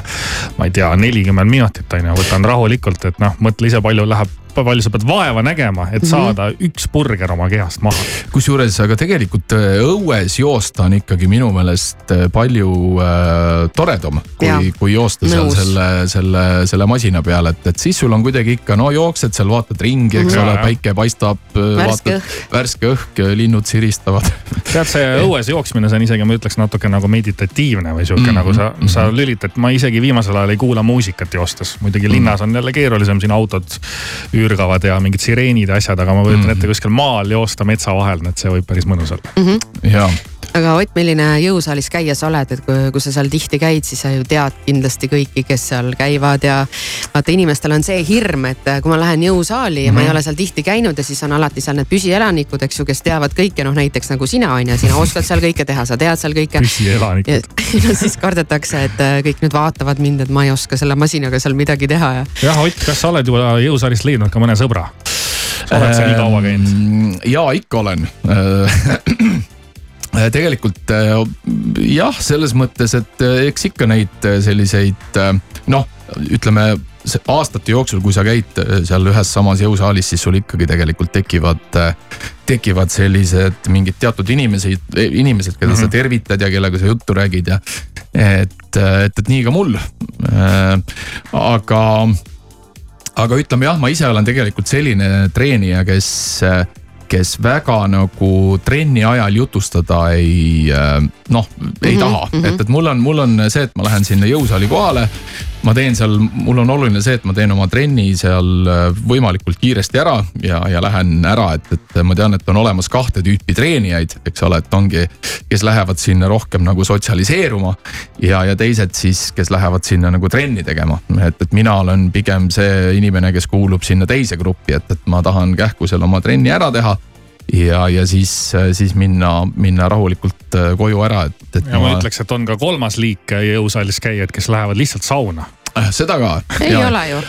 ma ei tea, nelikümmend minutit on ju, võtan rahulikult, et noh, mõtle ise, palju läheb, palju sa pead vaeva nägema, et Mhm. saada üks burger oma kehast maha. kusjuures, aga tegelikult äh, õues joosta on ikkagi minu meelest äh, palju äh, toredam, kui, kui joosta seal Nõus. selle, selle, selle masina peal, et, et siis sul on kuidagi ikka no jooksed seal, vaatad ringi, eks Mhm. ole Jaa,, jah. päike paistab, Värske vaatad värske õhk, linnud siristavad tead, see [laughs] õues jooksmine, see on isegi, ma ütleks natuke nagu meditatiivne või sihuke Mhm, mm -hmm. nagu sa, sa lülitad, ma isegi viimasel ajal ei kuula muusikat joostes. muidugi linnas on jälle keerulisem, siin autod üürgavad ja mingid sireenid ja asjad, aga ma kujutan Mhm. ette kuskil maal joosta metsa vahel, et see võib päris mõnus olla. mm. -hmm. ja aga Ott, milline jõusaalis käija sa oled, et kui, kui sa seal tihti käid, siis sa ju tead kindlasti kõiki, kes seal käivad ja vaata, inimestel on see hirm, et kui ma lähen jõusaali ja mm -hmm. ma ei ole seal tihti käinud ja siis on alati seal need püsielanikud, eks ju, kes teavad kõike, noh näiteks nagu sina on ju, sina oskad seal kõike teha, sa tead seal kõike. püsielanikud. no [laughs] siis kardetakse, et äh, kõik nüüd vaatavad mind, et ma ei oska selle masinaga seal midagi teha ja. jah, Ott, kas sa oled juba jõusaalist leidnud ka mõne sõbra? sa oled seal nii kaua käinud? käinud? ja ikka olen Äh, [clears throat] tegelikult äh, jah, selles mõttes, et äh, eks ikka neid äh, selliseid äh, noh, ütleme aastate jooksul, kui sa käid äh, seal ühes samas jõusaalis, siis sul ikkagi tegelikult tekivad, tekivad sellised mingid teatud inimesed, inimesed, keda mm -hmm. sa tervitad ja kellega sa juttu räägid ja et, et, et nii ka mul. aga aga ütleme jah, ma ise olen tegelikult selline treenija, kes, kes väga nagu trenni ajal jutustada ei noh, ei Mhm, taha mm. -hmm. et, et mul on, mul on see, et ma lähen sinna jõusaali kohale. Ma teen seal, mul on oluline see, et ma teen oma trenni seal äh, võimalikult kiiresti ära ja, ja lähen ära, et, et ma tean, et on olemas kahte tüüpi treenijaid, eks ole, et ongi, kes lähevad sinna rohkem nagu sotsialiseeruma. ja, ja teised siis, kes lähevad sinna nagu trenni tegema, et, et mina olen pigem see inimene, kes kuulub sinna teise gruppi, et, et ma tahan kähku seal oma trenni ära teha ja, ja siis, siis minna, minna rahulikult äh, koju ära, et, et. ja ma ütleks, et on ka kolmas liik jõusaalis käijaid, kes lähevad lihtsalt sauna seda ka. ei ole ju.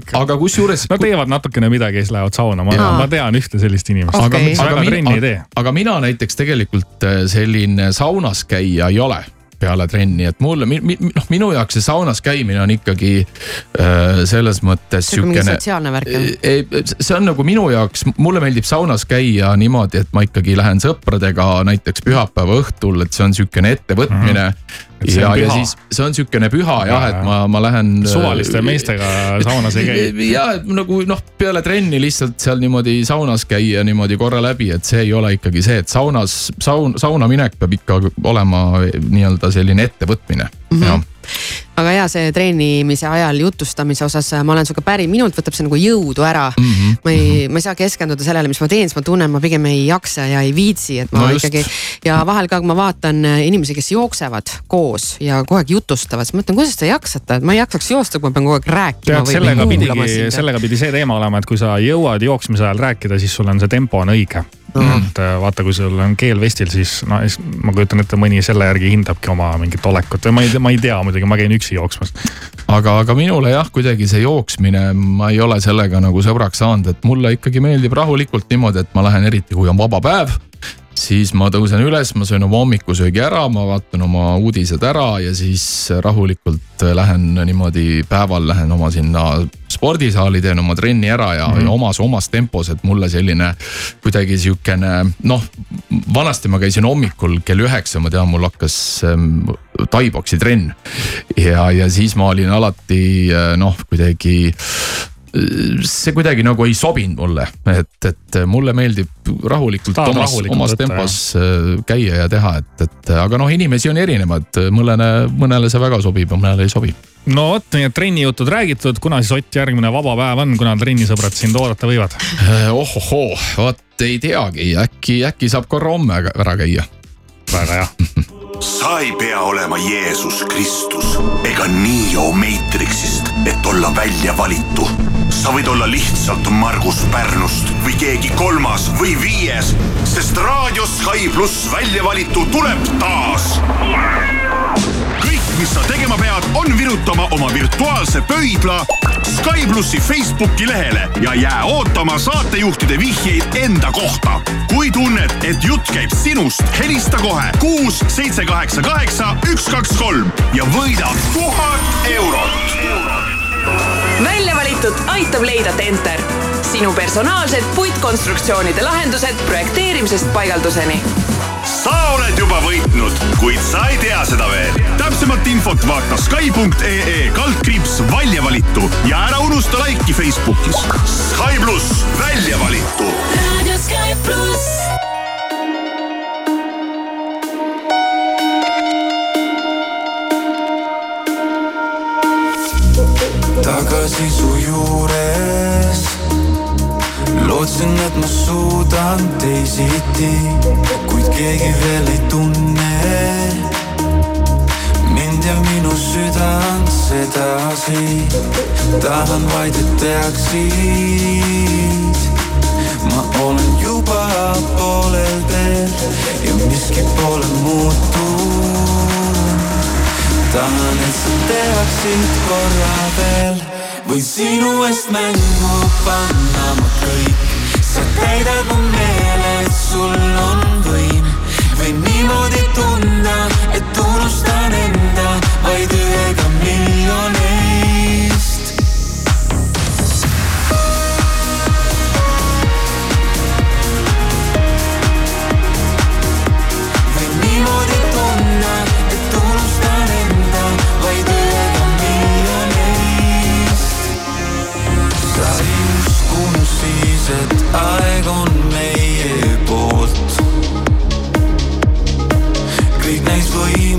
ikka. aga kusjuures. no teevad natukene midagi ja siis lähevad sauna, ma ma tean ühte sellist inimest aga, okay., mis aga, väga trenni ei tee. aga mina näiteks tegelikult äh, selline saunas käija ei ole peale trenni, et mulle, noh, minu jaoks see saunas käimine on ikkagi äh, selles mõttes see on mingi siukene. sotsiaalne värk jah? ei, see on nagu minu jaoks, mulle meeldib saunas käia niimoodi, et ma ikkagi lähen sõpradega näiteks pühapäeva õhtul, et see on siukene ettevõtmine mm. Mhm. Ja ja siis see on siukene püha jah, et ma, ma lähen. suvaliste meestega saunas ei käi. [laughs] ja nagu noh, peale trenni lihtsalt seal niimoodi saunas käia niimoodi korra läbi, et see ei ole ikkagi see, et saunas, saun, sauna minek peab ikka olema nii-öelda selline ettevõtmine mm. -hmm. aga ja see treenimise ajal jutustamise osas ma olen sinuga päri, minult võtab see nagu jõudu ära mm. Mhm. -hmm. ma ei, ma ei saa keskenduda sellele, mis ma teen, siis ma tunnen, ma pigem ei jaksa ja ei viitsi, et ma No ikkagi ja vahel ka, kui ma vaatan äh, inimesi, kes jooksevad koos ja kogu aeg jutustavad, siis ma mõtlen, kuidas te jaksate, et ma ei jaksaks joosta, kui ma pean kogu aeg rääkima sellega pidigi, sellega pidi see teema olema, et kui sa jõuad jooksmise ajal rääkida, siis sul on see tempo on õige mm.. et äh, vaata, kui sul on keel vestil, siis no ma kujutan ette, mõni selle järgi hindabki oma mingit olekut või ma ei tea, ma ei tea muidugi, ma käin üksi jooksmas. aga, aga minule jah, kuidagi see jooksmine, ma ei ole sellega nagu sõbraks saanud, et mulle ikkagi meeldib rahulikult niimoodi, et ma lähen eriti, kui on vaba päev siis ma tõusen üles, ma söön oma hommikusöögi ära, ma vaatan oma uudised ära ja siis rahulikult lähen niimoodi päeval lähen oma sinna spordisaali, teen oma trenni ära ja mm, -hmm. ja omas, omas tempos, et mulle selline kuidagi sihukene noh, vanasti ma käisin hommikul kell üheksa, ma tean, mul hakkas ähm, taiboksi trenn ja, ja siis ma olin alati äh, noh, kuidagi see kuidagi nagu ei sobinud mulle, et, et mulle meeldib rahulikult Tahad omas, omas võtta, tempos äh, käia ja teha, et, et aga noh, inimesi on erinevad, mõnele, mõnele see väga sobib ja mõnele ei sobi. no vot, nii et trennijutud räägitud, kuna siis Ott järgmine vaba päev on, kuna trennisõbrad sind oodata võivad? ohohoo, vot ei teagi, äkki, äkki saab korra homme ära käia. väga hea. sa ei pea olema Jeesus Kristus ega Neo Matrixist, et olla välja valitu. Sa võid olla lihtsalt Margus Pärnust või keegi kolmas või viies, sest raadio Sky pluss välja valitu tuleb taas. kõik, mis sa tegema pead, on virutama oma virtuaalse pöidla Sky plussi Facebooki lehele ja jää ootama saatejuhtide vihjeid enda kohta. kui tunned, et jutt käib sinust, helista kohe kuus, seitse, kaheksa, kaheksa, üks, kaks, kolm ja võida tuhat eurot. Välja valitud aitab leida Tenter, sinu personaalsed puitkonstruktsioonide lahendused projekteerimisest paigalduseni. sa oled juba võitnud, kuid sa ei tea seda veel. täpsemat infot vaata Sky.ee kaldkriips välja valitu ja ära unusta laiki Facebookis. Sky pluss välja valitu raadio Sky pluss. Tagasi su juures. lootsin, et ma suudan teisiti, kuid keegi veel ei tunne mind ja minu südant sedasi. tahan vaid, et teaksid, ma olen juba poolel teel ja miski pole muutunud. tahan, et sa teaksid korra veel, võin sinu eest mängu panna ma kõik. sa täidad mu meele, et sul on võim, võin niimoodi tunda, et unustan enda vaid ühega miljonist.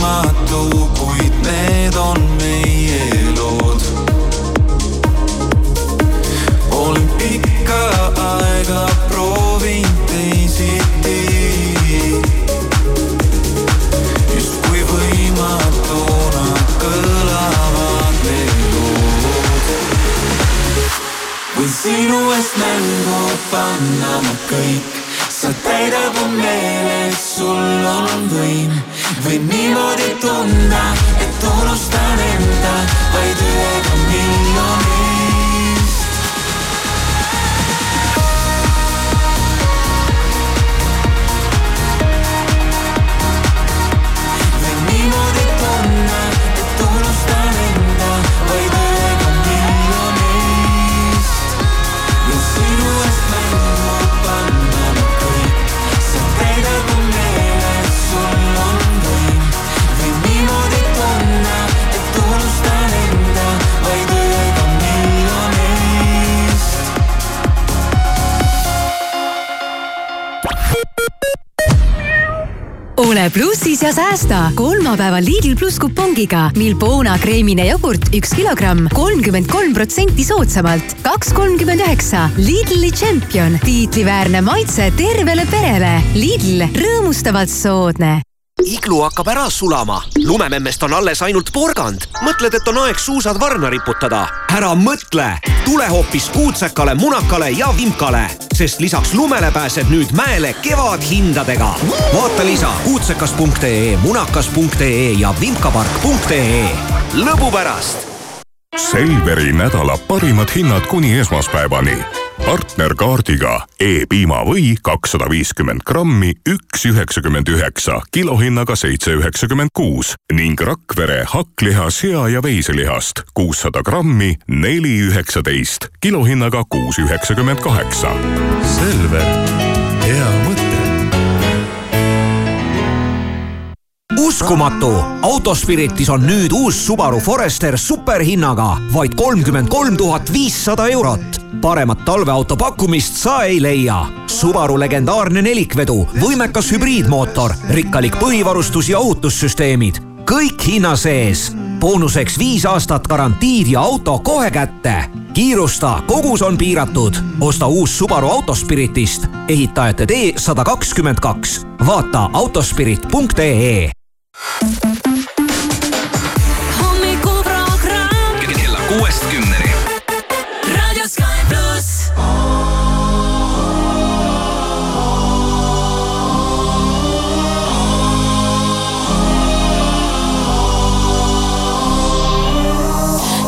võimatu, kuid need on ole plussis ja säästa kolmapäeval Lidl pluss kupongiga Milbona kreemine jogurt üks kilogramm kolmkümmend kolm protsenti soodsamalt, kaks kolmkümmend üheksa. Lidli tšempion, tiitliväärne maitse tervele perele. Lidl, rõõmustavalt soodne iglu hakkab ära sulama, lumememmest on alles ainult porgand. mõtled, et on aeg suusad varna riputada? ära mõtle, tule hoopis kuutsekale, munakale ja vimkale, sest lisaks lumele pääsed nüüd mäele kevadhindadega. vaata lisa kuutsekas.ee, munakas.ee ja vimkapark.ee. lõbu pärast Selveri nädala parimad hinnad kuni esmaspäevani. Partnerkaardiga E-piimavõi kakssada viiskümmend grammi, üks üheksakümmend üheksa, kilohinnaga seitse üheksakümmend kuus ning Rakvere hakkliha, sea ja veiselihast kuussada grammi, neli üheksateist, kilohinnaga kuus üheksakümmend kaheksa. Selver, hea uskumatu, Autospiritis on nüüd uus Subaru Forester superhinnaga vaid kolmkümmend kolm tuhat viissada eurot. paremat talveauto pakkumist sa ei leia. Subaru legendaarne nelikvedu, võimekas hübriidmootor, rikkalik põhivarustus ja ohutussüsteemid, kõik hinna sees. boonuseks viis aastat garantiid ja auto kohe kätte. kiirusta, kogus on piiratud. osta uus Subaru Autospiritist, ehitajate tee sada kakskümmend kaks. vaata autospirit.ee hommikuprogramm kella kuuest kümneni. Raadio Sky pluss.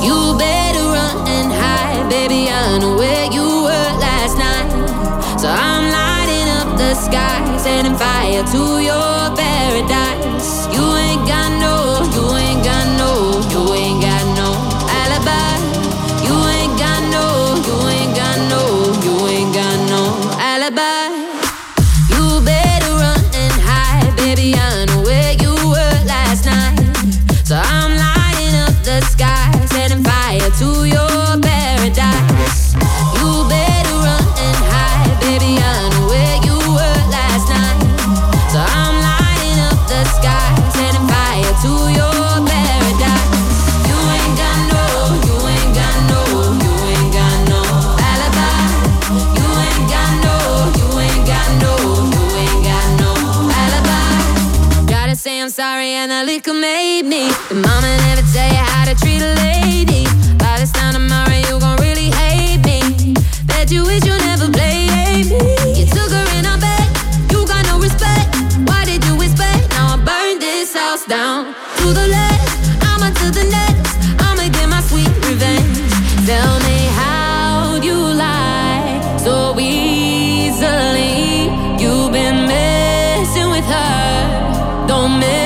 You better run and hide, baby. I know where you were last night. So I'm lighting up the sky, setting fire to your Mama never tell you how to treat a lady. By this time tomorrow you gon' really hate me. Bet you wish you never played me. You took her in bed, you got no respect. Why did you expect? Now I this house down to the left. I'm the next. I'ma get my sweet revenge. Tell me how you lie so easily. You've been messing with her. Don't mess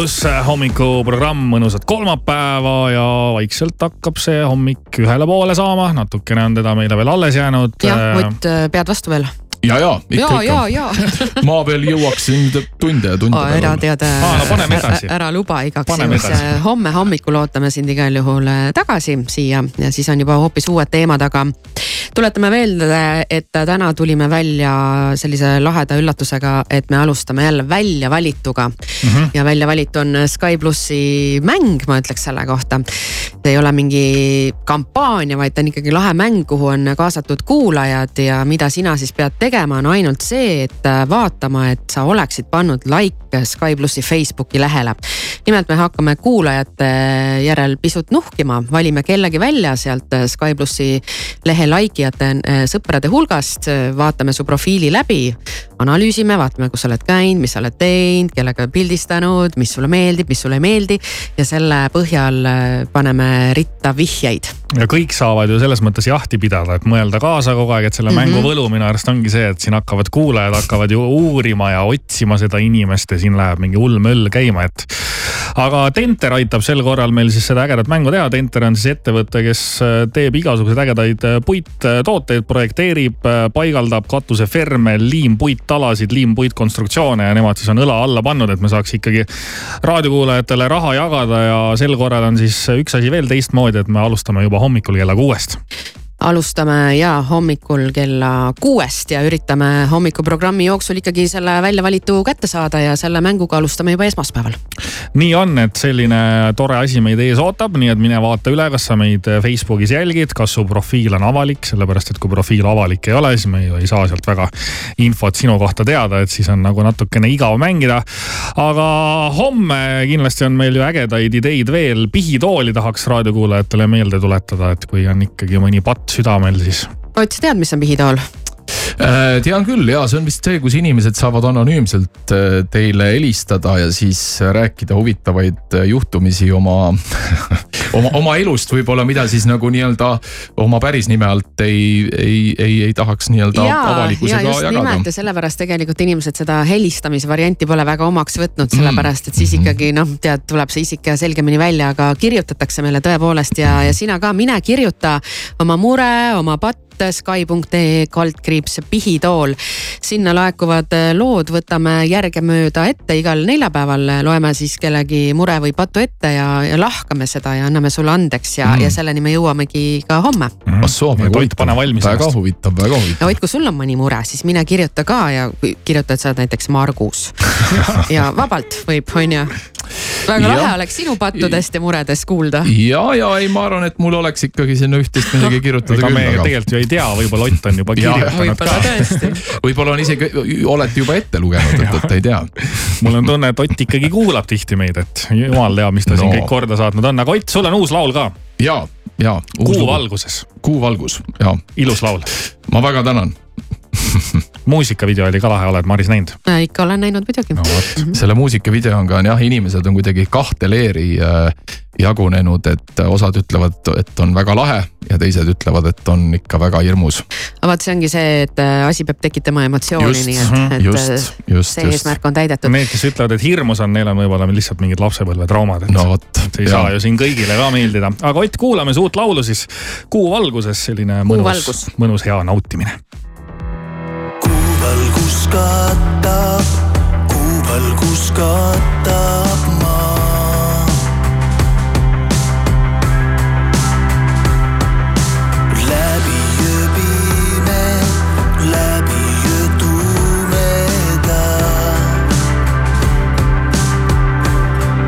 pluss hommikuprogramm, mõnusat kolmapäeva ja vaikselt hakkab see hommik ühele poole saama, natukene on teda meile veel alles jäänud. jah, Ott, pead vastu veel? ja, ja ikka, ja, ja, ikka. ja. ma veel jõuaksin tunde ja tunde ära tead paneme edasi., ära luba igaks Paneme juhuks edasi.. homme hommikul ootame sind igal juhul äh, tagasi siia ja siis on juba hoopis uued teemad, aga tuletame meelde, et täna tulime välja sellise laheda üllatusega, et me alustame jälle väljavalituga mm. -hmm. ja välja valitu on Sky plussi mäng, ma ütleks selle kohta. see ei ole mingi kampaania, vaid ta on ikkagi lahe mäng, kuhu on kaasatud kuulajad ja mida sina siis pead tegema, on ainult see, et vaatama, et sa oleksid pannud like Sky plussi Facebooki lehele. nimelt me hakkame kuulajate järel pisut nuhkima, valime kellegi välja sealt Sky plussi lehe like ijate äh, sõprade hulgast, vaatame su profiili läbi, analüüsime, vaatame, kus sa oled käinud, mis sa oled teinud, kellega pildistanud, mis sulle meeldib, mis sulle ei meeldi. Ja selle põhjal äh, paneme ritta vihjeid ja kõik saavad ju selles mõttes jahti pidada, et mõelda kaasa kogu aeg, et selle mm -hmm. Mhm. mängu võlu minu arust ongi see, et siin hakkavad kuulajad hakkavad ju uurima ja otsima seda inimest ja siin läheb mingi hull möll käima, et. aga Tenter aitab sel korral meil siis seda ägedat mängu teha, Tenter on siis ettevõte, kes äh, teeb igasuguseid ägedaid äh, puittooteid, projekteerib, paigaldab katuseferme, liimpuittalasid, liimpuitkonstruktsioone ja nemad siis on õla alla pannud, et me saaks ikkagi raadiokuulajatele raha jagada ja sel korral on siis üks asi veel teistmoodi, et me alustame juba hommikul kella kuuest. Alustame ja hommikul kella kuuest ja üritame hommikuprogrammi jooksul ikkagi selle väljavalitu kätte saada ja selle mänguga alustame juba esmaspäeval. nii on, et selline tore asi meid ees ootab, nii et mine vaata üle, kas sa meid Facebookis jälgid, kas su profiil on avalik, sellepärast et kui profiil avalik ei ole, siis me ju ei saa sealt väga infot sinu kohta teada, et siis on nagu natukene igav mängida. aga homme kindlasti on meil ju ägedaid ideid veel, pihitooli tahaks raadiokuulajatele meelde tuletada, et kui on ikkagi mõni patt südamel, siis Ott, sa tead, mis on pihitool? Äh, tean küll ja see on vist see, kus inimesed saavad anonüümselt äh, teile helistada ja siis rääkida huvitavaid äh, juhtumisi oma, [laughs] oma, oma elust võib-olla, mida siis nagu nii-öelda oma päris nime alt ei, ei, ei, ei tahaks nii-öelda ja, ja avalikkusega just jagada. nimelt. Ja sellepärast tegelikult inimesed seda helistamise varianti pole väga omaks võtnud, sellepärast et siis ikkagi noh, tead, tuleb see isik selgemini välja, aga kirjutatakse meile tõepoolest ja, ja sina ka, mine kirjuta oma mure, oma patt Sky.ee kaldkriips pihitool. sinna laekuvad lood võtame järgemööda ette igal neljapäeval, loeme siis kellegi mure või patu ette ja, ja lahkame seda ja anname sulle andeks ja mm., ja selleni me jõuamegi ka homme. Assoo, väga huvitav, väga huvitav, väga ja huvitav. Ott, kui sul on mõni mure, siis mine kirjuta ka ja kui kirjuta, et sa oled näiteks Margus [laughs] ja vabalt võib, on ju. Väga lahe oleks sinu pattudest ja muredest kuulda. ja, ja ei, ma arvan, et mul oleks ikkagi sinna üht-teist midagi kirjutada ega me tegelikult ju ei tea, võib-olla Ott on juba [laughs] kirjutanud võib-olla tõesti. [laughs] võib-olla on isegi, olete juba ette lugenud, et, et ei tea. mul on tunne, et Ott ikkagi kuulab tihti meid, et jumal teab, mis ta no. siin kõik korda saatnud on, aga Ott, sul on uus laul ka. ja, ja. Kuu valguses. Kuu valgus, ja. ilus laul. ma väga tänan. [laughs] muusikavideo oli ka lahe, oled Maris näinud? ikka olen näinud muidugi no,. selle muusikavideoga on jah, inimesed on kuidagi kahte leeri äh, jagunenud, et osad ütlevad, et on väga lahe ja teised ütlevad, et on ikka väga hirmus. aga vot see ongi see, et äh, asi peab tekitama emotsiooni, Just, nii et, et just, äh, just, see just. eesmärk on täidetud. Need, kes ütlevad, et hirmus on, neil on võib-olla lihtsalt mingid lapsepõlvetraumad, et no vot. see ei saa ju siin kõigile ka meeldida. aga Ott, kuulame su uut laulu siis Kuu valguses, selline Kuu mõnus mõnus hea nautimine. Kuuvalgus katab, kuuvalgus katab